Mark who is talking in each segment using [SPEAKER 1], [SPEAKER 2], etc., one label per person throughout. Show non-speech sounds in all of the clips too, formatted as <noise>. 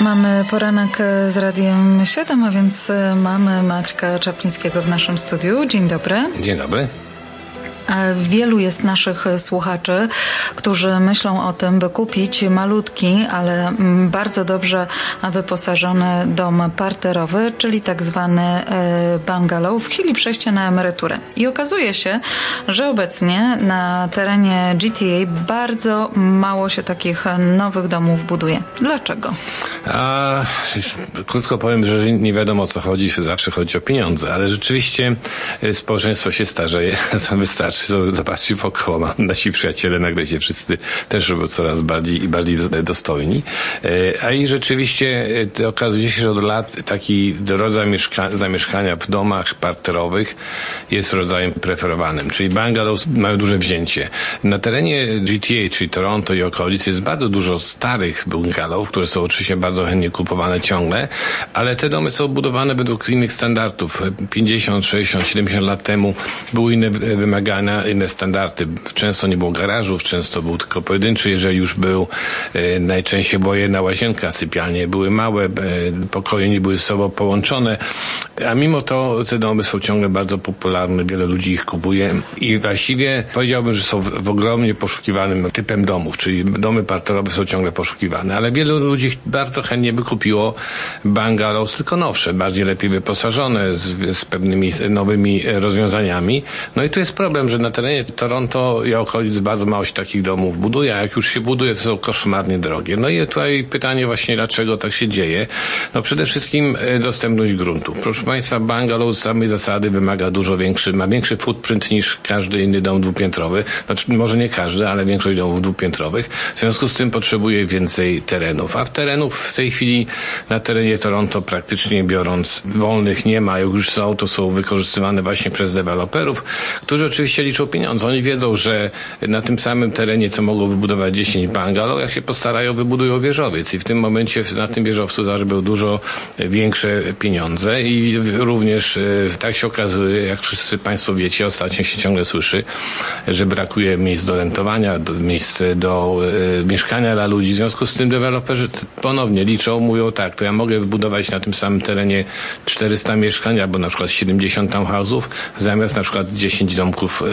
[SPEAKER 1] Mamy poranek z Radiem 7, a więc mamy Maćka Czaplińskiego w naszym studiu. Dzień dobry.
[SPEAKER 2] Dzień dobry.
[SPEAKER 1] Wielu jest naszych słuchaczy, którzy myślą o tym, by kupić malutki, ale bardzo dobrze wyposażony dom parterowy, czyli tak zwany e, bungalow w chwili przejścia na emeryturę. I okazuje się, że obecnie na terenie GTA bardzo mało się takich nowych domów buduje. Dlaczego?
[SPEAKER 2] A, krótko powiem, że nie wiadomo o co chodzi, zawsze chodzi o pieniądze, ale rzeczywiście e, społeczeństwo się starzeje, <laughs> wystarczy zobaczcie wokoło, nasi przyjaciele nagle się wszyscy też coraz bardziej i bardziej dostojni. E, a i rzeczywiście e, okazuje się, że od lat taki rodzaj mieszka zamieszkania w domach parterowych jest rodzajem preferowanym, czyli bungalows mają duże wzięcie. Na terenie GTA, czyli Toronto i okolicy jest bardzo dużo starych bungalow, które są oczywiście bardzo chętnie kupowane ciągle, ale te domy są budowane według innych standardów. 50, 60, 70 lat temu były inne wymagania inne standardy. Często nie było garażów, często był tylko pojedynczy, jeżeli już był, e, najczęściej była jedna łazienka, sypialnie były małe, e, pokoje nie były ze sobą połączone, a mimo to te domy są ciągle bardzo popularne, wiele ludzi ich kupuje i właściwie powiedziałbym, że są w, ogromnie poszukiwanym typem domów, czyli domy parterowe są ciągle poszukiwane, ale wielu ludzi bardzo chętnie by kupiło bungalows, tylko nowsze, bardziej lepiej wyposażone, z, z pewnymi nowymi rozwiązaniami. No i tu jest problem, że na terenie Toronto i okolic bardzo mało się takich domów buduje, a jak już się buduje, to są koszmarnie drogie. No i tutaj pytanie właśnie, dlaczego tak się dzieje? No przede wszystkim e, dostępność gruntu. Proszę Państwa, bungalow z samej zasady wymaga dużo większy, ma większy footprint niż każdy inny dom dwupiętrowy. Znaczy, może nie każdy, ale większość domów dwupiętrowych. W związku z tym potrzebuje więcej terenów. A w terenów w tej chwili na terenie Toronto praktycznie biorąc wolnych nie ma. Jak już są, to są wykorzystywane właśnie przez deweloperów, którzy oczywiście liczą pieniądze. Oni wiedzą, że na tym samym terenie, co mogą wybudować 10 bungalow, jak się postarają, wybudują wieżowiec. I w tym momencie na tym wieżowcu zarobią dużo większe pieniądze i również e, tak się okazuje, jak wszyscy Państwo wiecie, ostatnio się ciągle słyszy, że brakuje miejsc do rentowania, do, miejsc do e, mieszkania dla ludzi. W związku z tym deweloperzy ponownie liczą, mówią tak, to ja mogę wybudować na tym samym terenie 400 mieszkań albo na przykład 70 townhouse'ów zamiast na przykład 10 domków e, e,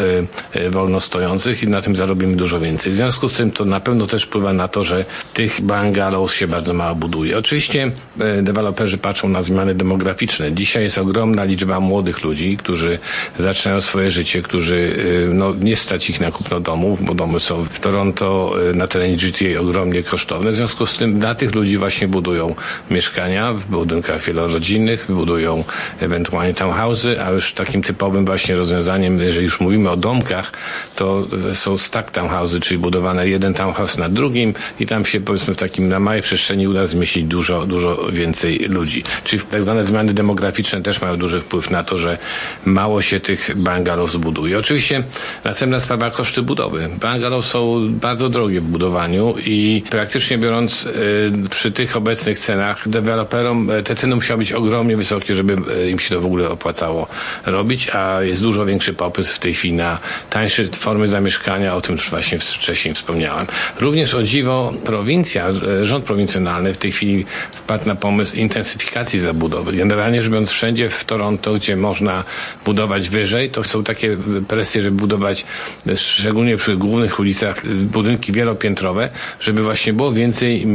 [SPEAKER 2] wolno stojących i na tym zarobimy dużo więcej. W związku z tym to na pewno też wpływa na to, że tych bungalows się bardzo mało buduje. Oczywiście e, deweloperzy patrzą na zmiany demograficzne. Dzisiaj jest ogromna liczba młodych ludzi, którzy zaczynają swoje życie, którzy no, nie stać ich na kupno domów, bo domy są w Toronto na terenie GTA ogromnie kosztowne. W związku z tym dla tych ludzi właśnie budują mieszkania w budynkach wielorodzinnych, budują ewentualnie townhouse'y, a już takim typowym właśnie rozwiązaniem, jeżeli już mówimy o domkach, to są stack townhouse'y, czyli budowane jeden townhouse na drugim i tam się powiedzmy w takim na małej przestrzeni uda zmieścić dużo, dużo więcej ludzi. Czyli tak zwane zmiany demograficzne też mają duży wpływ na to, że mało się tych bungalow zbuduje. Oczywiście następna sprawa koszty budowy. Bungalow są bardzo drogie w budowaniu i praktycznie biorąc y, przy tych obecnych cenach deweloperom te ceny musiały być ogromnie wysokie, żeby im się to w ogóle opłacało robić, a jest dużo większy popyt w tej chwili na tańsze formy zamieszkania, o tym już właśnie wcześniej wspomniałem. Również o dziwo prowincja, e, rząd prowincjonalny w tej chwili wpadł na pomysł intensyfikacji zabudowy. Generalnie rzecz biorąc wszędzie w Toronto, gdzie można budować wyżej, to są takie presje, żeby budować e, szczególnie przy głównych ulicach e, budynki wielopiętrowe, żeby właśnie było więcej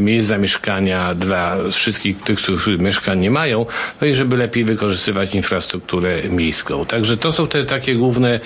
[SPEAKER 2] miejsc zamieszkania dla wszystkich tych, którzy mieszkań nie mają, no i żeby lepiej wykorzystywać infrastrukturę miejską. Także to są te takie główne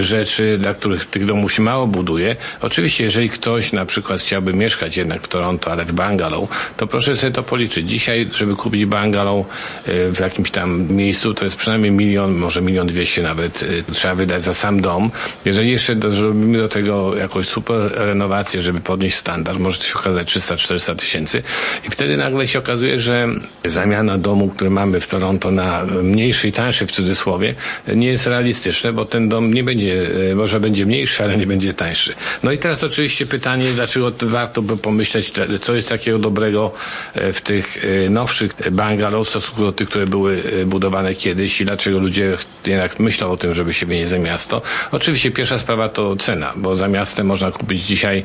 [SPEAKER 2] rzeczy, dla których tych domów się mało buduje. Oczywiście, jeżeli ktoś na przykład chciałby mieszkać jednak w Toronto, ale w bungalow, to proszę sobie to policzyć. Dzisiaj, żeby kupić bungalow e, w jakimś tam miejscu, to jest przynajmniej milion, może milion dwieście nawet e, trzeba wydać za sam dom. Jeżeli jeszcze zrobimy do tego jakąś super renowację, żeby podnieść standard, może to się okazać 300-400 tysięcy i wtedy nagle się okazuje, że zamiana domu, który mamy w Toronto na mniejszy i tańszy w cudzysłowie, nie jest realistyczne, bo ten dom dom nie będzie, e, może będzie mniejszy, ale nie będzie tańszy. No i teraz oczywiście pytanie, dlaczego warto by pomyśleć, co jest takiego dobrego e, w tych nowszych bungalow w stosunku do tych, które były budowane kiedyś i dlaczego ludzie jednak myślą o tym, żeby się wynieść za miasto. Oczywiście pierwsza sprawa to cena, bo za miastem można kupić dzisiaj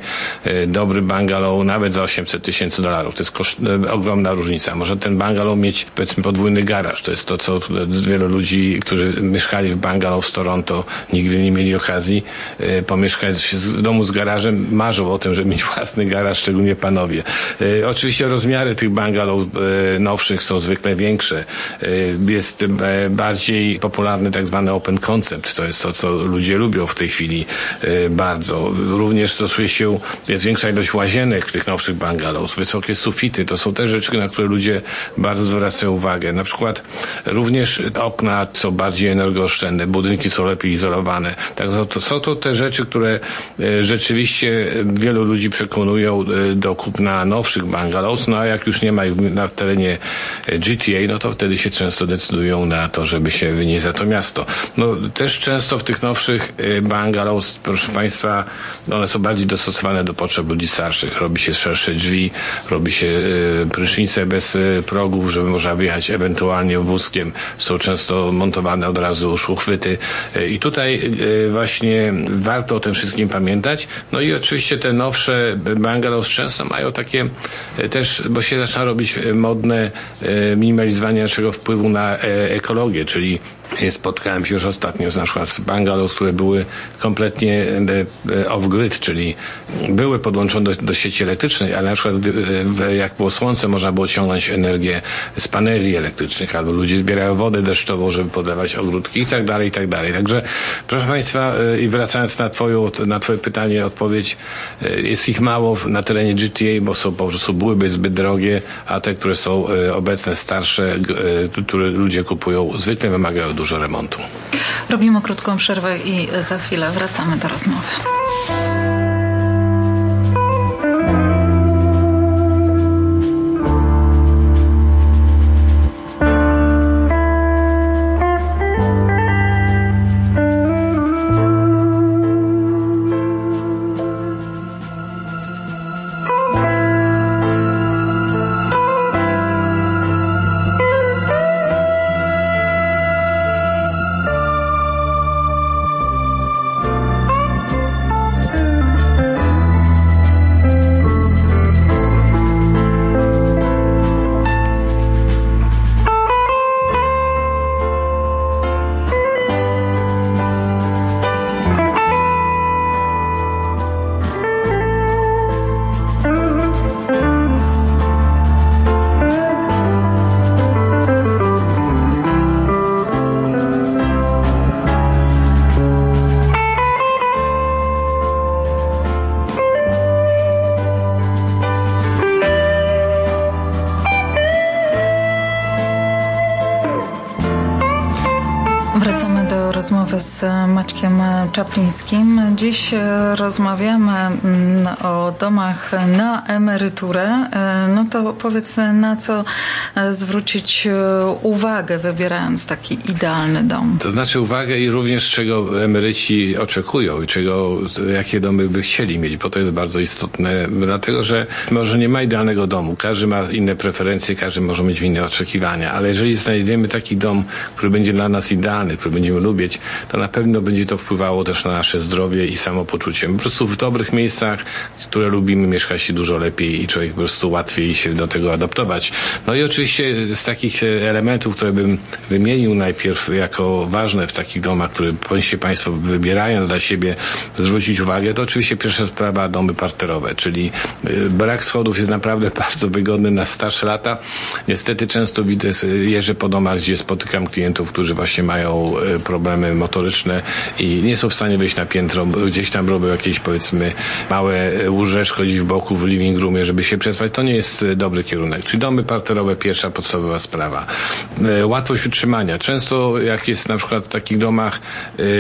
[SPEAKER 2] dobry bungalow nawet za 800 tysięcy dolarów. To jest koszt, ogromna różnica. Może ten bungalow mieć powiedzmy podwójny garaż. To jest to, co wielu ludzi, którzy mieszkali w bungalow w Toronto, nigdy nie mieli okazji e, pomieszkać w domu z garażem. Marzą o tym, żeby mieć własny garaż, szczególnie panowie. E, oczywiście rozmiary tych bungalow e, nowszych są zwykle większe. Jest bardziej popularny tak zwany open concept. To jest to, co ludzie lubią w tej chwili bardzo. Również stosuje się, jest większa ilość łazienek w tych nowszych bungalows, wysokie sufity. To są te rzeczy, na które ludzie bardzo zwracają uwagę. Na przykład również okna są bardziej energooszczędne, budynki są lepiej izolowane. Tak, to są to te rzeczy, które e, rzeczywiście wielu ludzi przekonują e, do kupna nowszych bungalows, no a jak już nie ma ich na terenie e, GTA, no to wtedy się często decydują na to, żeby się wynieść za to miasto. No też często w tych nowszych bungalows, proszę Państwa, one są bardziej dostosowane do potrzeb ludzi starszych. Robi się szersze drzwi, robi się prysznice bez progów, żeby można wyjechać ewentualnie wózkiem. Są często montowane od razu szłuchwyty. I tutaj e, właśnie warto o tym wszystkim pamiętać. No i oczywiście te nowsze bungalows często mają takie e, też, bo się zaczyna robić modne e, minimalizowanie naszego wpływu na ekologię, czyli Spotkałem się już ostatnio na przykład z bungalows, które były kompletnie e, off-grid, czyli były podłączone do, do, sieci elektrycznej, ale na przykład e, jak było słońce, można było ciągnąć energię z paneli elektrycznych, albo ludzie zbierają wodę deszczową, żeby podawać ogródki i tak dalej, i tak dalej. Także proszę Państwa, e, i wracając na, twoją, na Twoje pytanie, odpowiedź, jest ich mało na terenie GTA, bo są po prostu byłyby zbyt drogie, a te, które są obecne, starsze, które ludzie kupują, zwykle wymagają dużo remontu.
[SPEAKER 1] Robimy krótką przerwę i za chwilę wracamy do rozmowy. Z Maćkiem Czaplińskim. Dziś rozmawiamy mm, o domach na emeryturę. E, no to powiedz, na co zwrócić uwagę, wybierając taki idealny dom?
[SPEAKER 2] To znaczy uwagę i również czego emeryci oczekują i czego, jakie domy by chcieli mieć, bo to jest bardzo istotne, dlatego że może nie ma idealnego domu. Każdy ma inne preferencje, każdy może mieć inne oczekiwania, ale jeżeli znajdziemy taki dom, który będzie dla nas idealny, który będziemy lubić, to na pewno będzie to wpływało też na nasze zdrowie i samopoczucie. Po prostu w dobrych miejscach, które lubimy, mieszka się dużo lepiej i człowiek po prostu łatwiej się do tego adaptować. No i oczywiście z takich elementów, które bym wymienił najpierw jako ważne w takich domach, które powinniście Państwo wybierając dla siebie zwrócić uwagę, to oczywiście pierwsza sprawa domy parterowe, czyli y, brak schodów jest naprawdę <laughs> bardzo wygodny na starsze lata. Niestety często widzę, jeżdżę po domach, gdzie spotykam klientów, którzy właśnie mają problemy motoryczne i nie są w stanie wyjść na piętro, gdzieś tam robią jakieś powiedzmy małe łóżeczko gdzieś w boku w living roomie, żeby się przespać. To nie jest e, dobry kierunek. Czyli domy parterowe, pierwsza podstawowa sprawa. E, łatwość utrzymania. Często jak jest na przykład w takich domach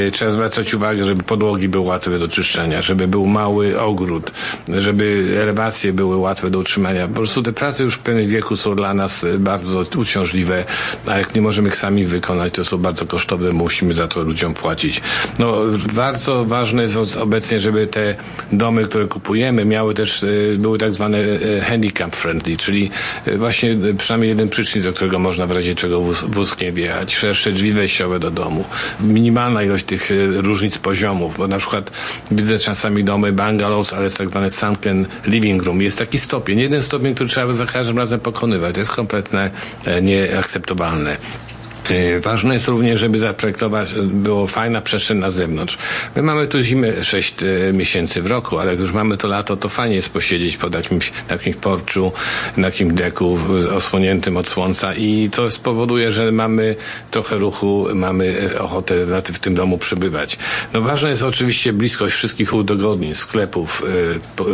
[SPEAKER 2] e, trzeba zwracać uwagę, żeby podłogi były łatwe do czyszczenia, żeby był mały ogród, żeby elewacje były łatwe do utrzymania. Po prostu te prace już w pewnym wieku są dla nas bardzo uciążliwe, a jak nie możemy ich sami wykonać, to są bardzo kosztowne, musimy za to to ludziom płacić. No, bardzo ważne jest obecnie, żeby te domy, które kupujemy, miały też, były tak zwane handicap friendly, czyli właśnie przynajmniej jeden przyczyn, do którego można w razie czego wóz, wóz nie wjechać, szersze drzwi wejściowe do domu, minimalna ilość tych różnic poziomów, bo na przykład widzę czasami domy bungalows, ale jest tak zwany sunken living room. Jest taki stopień, jeden stopień, który trzeba za każdym razem pokonywać. To jest kompletnie nieakceptowalne. Y, ważne jest również, żeby zaprojektować, było fajna przestrzeń na zewnątrz. My mamy tu zimę 6 y, miesięcy w roku, ale jak już mamy to lato, to fajnie jest posiedzieć pod jakimś, jakimś porczu, na jakimś deku osłoniętym od słońca i to spowoduje, że mamy trochę ruchu, mamy y, ochotę w tym domu przebywać. No ważne jest oczywiście bliskość wszystkich udogodnień, sklepów,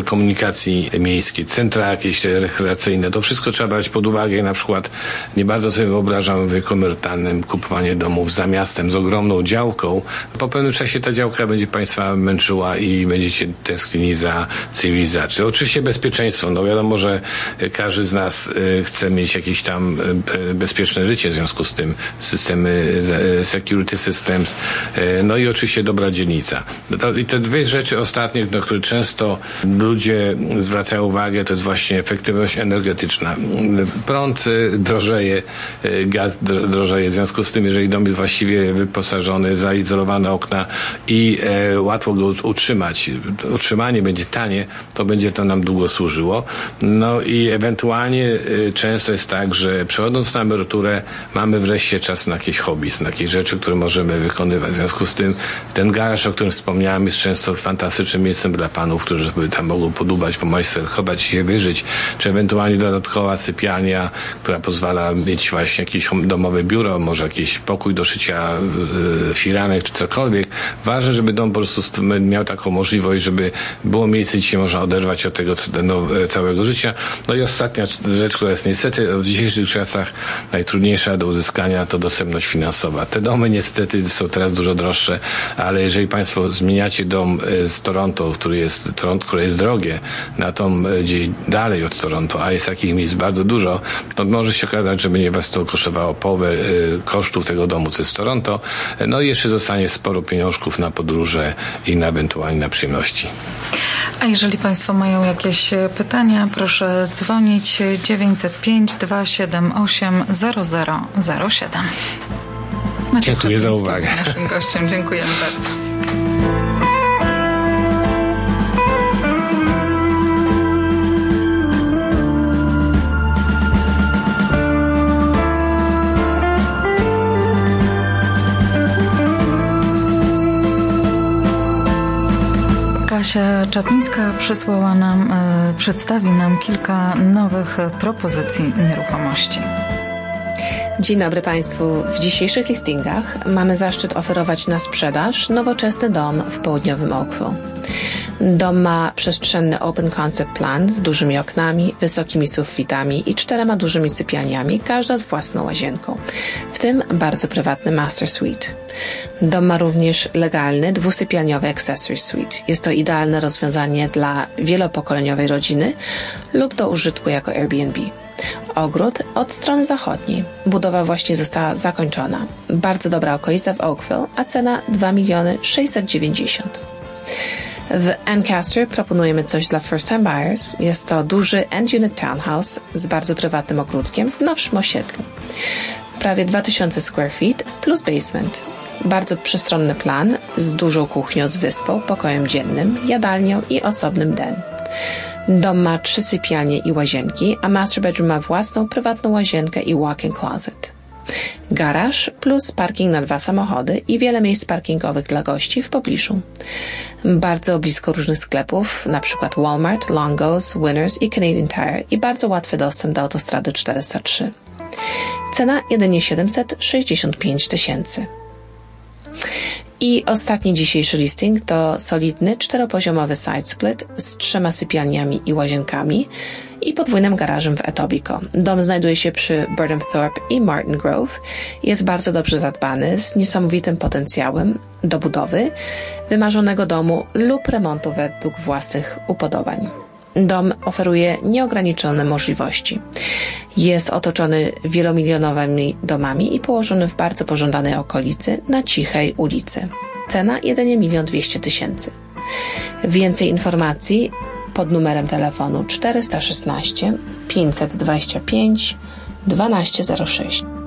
[SPEAKER 2] komunikacji miejskiej, centra jakieś rekreacyjne. To wszystko trzeba brać pod uwagę. Na przykład nie bardzo sobie wyobrażam w emerytalnym kupowanie domów za miastem z ogromną działką, po pewnym czasie ta działka będzie Państwa męczyła i będziecie tęsknili za cywilizacją. Oczywiście bezpieczeństwo. No wiadomo, że każdy z nas y, chce mieć jakieś tam y, bezpieczne życie w związku z tym systemy y, security systems, no i oczywiście dobra dzielnica. I te dwie rzeczy ostatnie, na które często ludzie zwracają uwagę, to jest właśnie efektywność energetyczna. Prąd drożeje, gaz drożeje, w związku z tym, jeżeli dom jest właściwie wyposażony, zaizolowane okna i e, łatwo go utrzymać, utrzymanie będzie tanie, to będzie to nam długo służyło. No i ewentualnie e, często jest tak, że przechodząc na emeryturę mamy wreszcie czas na jakieś hobby, na jakieś rzeczy, które możemy wykonywać. W związku z tym ten garaż, o którym wspomniałem, jest często fantastycznym miejscem dla panów, którzy sobie tam mogą podubać, pomajsterkować się wyżyć, czy ewentualnie dodatkowa sypialnia, która pozwala mieć właśnie jakieś domowe biuro, może jakiś pokój do szycia e, firanek czy cokolwiek. Ważne, żeby dom po prostu miał taką możliwość, żeby było miejsce, gdzie się można oderwać od tego no, e, całego życia. No i ostatnia rzecz, która jest niestety w dzisiejszych czasach najtrudniejsza do uzyskania, to dostępność finansowa. Te domy niestety są teraz dużo droższe, ale jeżeli Państwo zmieniacie dom z Toronto, który jest, Toronto, które jest drogie, na dom gdzieś dalej od Toronto, a jest takich miejsc bardzo dużo, to może się okazać, że będzie Was to kosztowało połowę kosztów tego domu, co jest Toronto. No i jeszcze zostanie sporo pieniążków na podróże i na ewentualnie na przyjemności.
[SPEAKER 1] A jeżeli Państwo mają jakieś pytania, proszę dzwonić 905 278 0007.
[SPEAKER 2] Macie Dziękuję za uwagę.
[SPEAKER 1] Naszym gościem. Dziękujemy bardzo. Kasia Czaplińska przysłała nam, e, przedstawi nam kilka nowych propozycji nieruchomości.
[SPEAKER 3] Dzień dobry Państwu. W dzisiejszych listingach mamy zaszczyt oferować na sprzedaż nowoczesny dom w południowym Oakville. Dom ma przestrzenny open concept plan z dużymi oknami, wysokimi sufitami i czterema dużymi sypialniami, każda z własną łazienką, w tym bardzo prywatny master suite. Dom ma również legalny, dwusypialniowy accessory suite. Jest to idealne rozwiązanie dla wielopokoleniowej rodziny lub do użytku jako Airbnb. Ogród od strony zachodniej. Budowa właśnie została zakończona. Bardzo dobra okolica w Oakville, a cena 2 miliony 690. W Ancaster proponujemy coś dla first-time buyers. Jest to duży end-unit townhouse z bardzo prywatnym ogródkiem w nowszym osiedlu. Prawie 2000 square feet plus basement. Bardzo przestronny plan z dużą kuchnią z wyspą, pokojem dziennym, jadalnią i osobnym den. Dom ma trzy sypialnie i łazienki, a master bedroom ma własną prywatną łazienkę i walk-in closet. Garaż plus parking na dwa samochody i wiele miejsc parkingowych dla gości w pobliżu. Bardzo blisko różnych sklepów, np. Walmart, Longos, Winners i Canadian Tire i bardzo łatwy dostęp do autostrady 403. Cena jedynie 765 tysięcy. I ostatni dzisiejszy listing to solidny czteropoziomowy side split z trzema sypialniami i łazienkami i podwójnym garażem w Etobicoke. Dom znajduje się przy Thorpe i Martin Grove. Jest bardzo dobrze zadbany, z niesamowitym potencjałem do budowy wymarzonego domu lub remontu według własnych upodobań. Dom oferuje nieograniczone możliwości. Jest otoczony wielomilionowymi domami i położony w bardzo pożądanej okolicy na cichej ulicy. Cena jedynie 1 200 tysięcy. Więcej informacji pod numerem telefonu 416 525 1206.